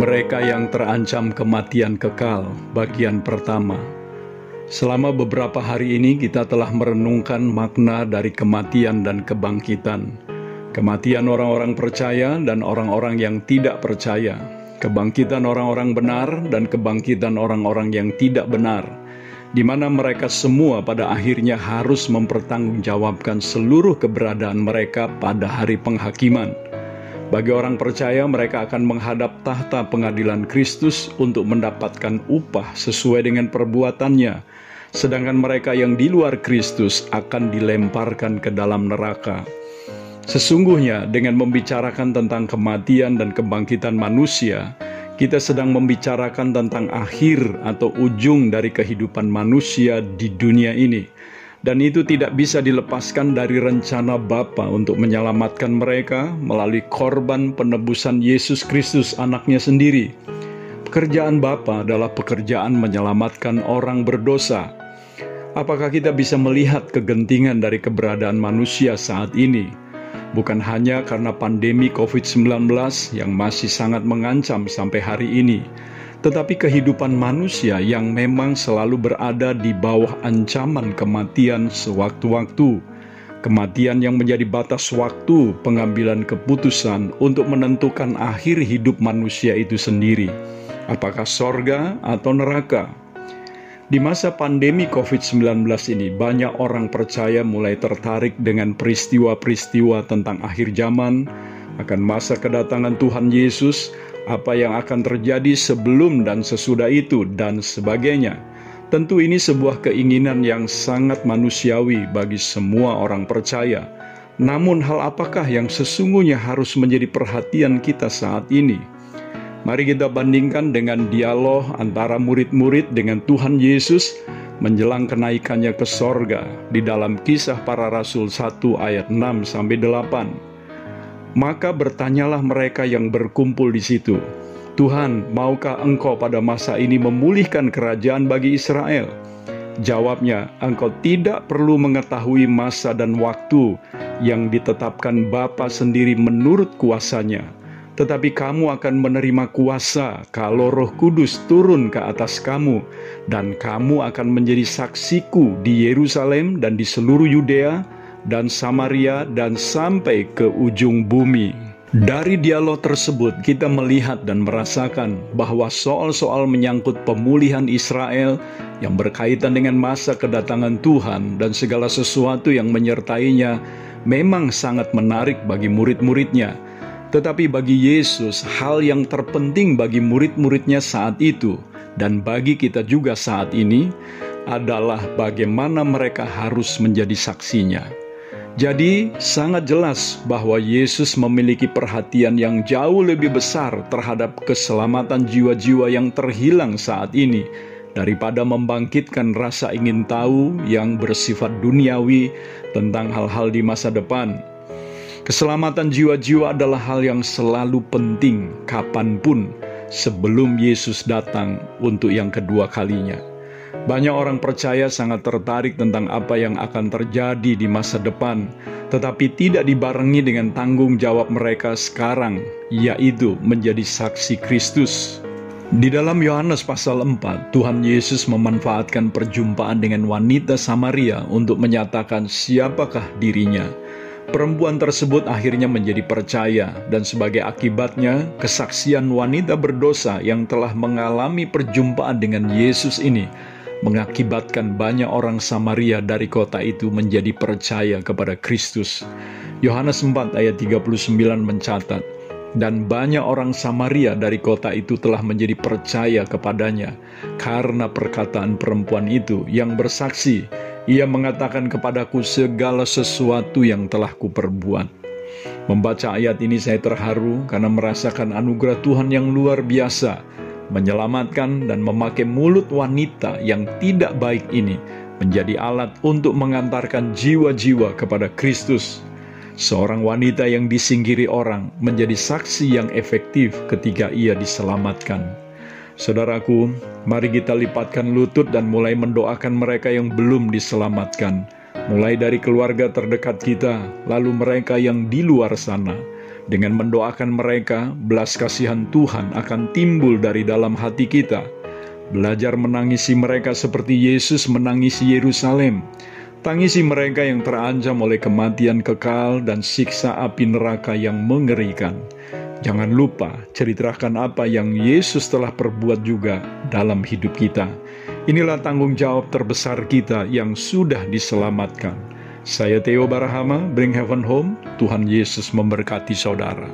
Mereka yang terancam kematian kekal, bagian pertama. Selama beberapa hari ini kita telah merenungkan makna dari kematian dan kebangkitan. Kematian orang-orang percaya dan orang-orang yang tidak percaya. Kebangkitan orang-orang benar dan kebangkitan orang-orang yang tidak benar. Di mana mereka semua pada akhirnya harus mempertanggungjawabkan seluruh keberadaan mereka pada hari penghakiman. Bagi orang percaya, mereka akan menghadap tahta pengadilan Kristus untuk mendapatkan upah sesuai dengan perbuatannya, sedangkan mereka yang di luar Kristus akan dilemparkan ke dalam neraka. Sesungguhnya, dengan membicarakan tentang kematian dan kebangkitan manusia, kita sedang membicarakan tentang akhir atau ujung dari kehidupan manusia di dunia ini dan itu tidak bisa dilepaskan dari rencana Bapa untuk menyelamatkan mereka melalui korban penebusan Yesus Kristus anaknya sendiri. Pekerjaan Bapa adalah pekerjaan menyelamatkan orang berdosa. Apakah kita bisa melihat kegentingan dari keberadaan manusia saat ini? Bukan hanya karena pandemi COVID-19 yang masih sangat mengancam sampai hari ini, tetapi kehidupan manusia yang memang selalu berada di bawah ancaman kematian sewaktu-waktu. Kematian yang menjadi batas waktu pengambilan keputusan untuk menentukan akhir hidup manusia itu sendiri, apakah sorga atau neraka. Di masa pandemi COVID-19 ini, banyak orang percaya mulai tertarik dengan peristiwa-peristiwa tentang akhir zaman, akan masa kedatangan Tuhan Yesus, apa yang akan terjadi sebelum dan sesudah itu, dan sebagainya. Tentu, ini sebuah keinginan yang sangat manusiawi bagi semua orang percaya. Namun, hal apakah yang sesungguhnya harus menjadi perhatian kita saat ini? Mari kita bandingkan dengan dialog antara murid-murid dengan Tuhan Yesus menjelang kenaikannya ke sorga di dalam kisah para rasul 1 ayat 6 sampai 8. Maka bertanyalah mereka yang berkumpul di situ, Tuhan, maukah engkau pada masa ini memulihkan kerajaan bagi Israel? Jawabnya, engkau tidak perlu mengetahui masa dan waktu yang ditetapkan Bapa sendiri menurut kuasanya. Tetapi kamu akan menerima kuasa kalau roh kudus turun ke atas kamu, dan kamu akan menjadi saksiku di Yerusalem dan di seluruh Yudea, dan Samaria dan sampai ke ujung bumi. Dari dialog tersebut, kita melihat dan merasakan bahwa soal-soal menyangkut pemulihan Israel yang berkaitan dengan masa kedatangan Tuhan dan segala sesuatu yang menyertainya memang sangat menarik bagi murid-muridnya. Tetapi bagi Yesus, hal yang terpenting bagi murid-muridnya saat itu dan bagi kita juga saat ini adalah bagaimana mereka harus menjadi saksinya. Jadi, sangat jelas bahwa Yesus memiliki perhatian yang jauh lebih besar terhadap keselamatan jiwa-jiwa yang terhilang saat ini daripada membangkitkan rasa ingin tahu yang bersifat duniawi tentang hal-hal di masa depan. Keselamatan jiwa-jiwa adalah hal yang selalu penting kapan pun sebelum Yesus datang untuk yang kedua kalinya. Banyak orang percaya sangat tertarik tentang apa yang akan terjadi di masa depan, tetapi tidak dibarengi dengan tanggung jawab mereka sekarang, yaitu menjadi saksi Kristus. Di dalam Yohanes pasal 4, Tuhan Yesus memanfaatkan perjumpaan dengan wanita Samaria untuk menyatakan siapakah dirinya. Perempuan tersebut akhirnya menjadi percaya, dan sebagai akibatnya, kesaksian wanita berdosa yang telah mengalami perjumpaan dengan Yesus ini mengakibatkan banyak orang Samaria dari kota itu menjadi percaya kepada Kristus. Yohanes 4 ayat 39 mencatat, dan banyak orang Samaria dari kota itu telah menjadi percaya kepadanya karena perkataan perempuan itu yang bersaksi, ia mengatakan kepadaku segala sesuatu yang telah kuperbuat. Membaca ayat ini saya terharu karena merasakan anugerah Tuhan yang luar biasa menyelamatkan dan memakai mulut wanita yang tidak baik ini menjadi alat untuk mengantarkan jiwa-jiwa kepada Kristus. Seorang wanita yang disingkiri orang menjadi saksi yang efektif ketika ia diselamatkan. Saudaraku, mari kita lipatkan lutut dan mulai mendoakan mereka yang belum diselamatkan, mulai dari keluarga terdekat kita, lalu mereka yang di luar sana Dengan mendoakan mereka, belas kasihan Tuhan akan timbul dari dalam hati kita. Belajar menangisi mereka seperti Yesus menangisi Yerusalem. Tangisi mereka yang terancam oleh kematian kekal dan siksa api neraka yang mengerikan. Jangan lupa ceritakan apa yang Yesus telah perbuat juga dalam hidup kita. Inilah tanggung jawab terbesar kita yang sudah diselamatkan. Saya Theo Barahama, Bring Heaven Home. Tuhan Yesus memberkati saudara.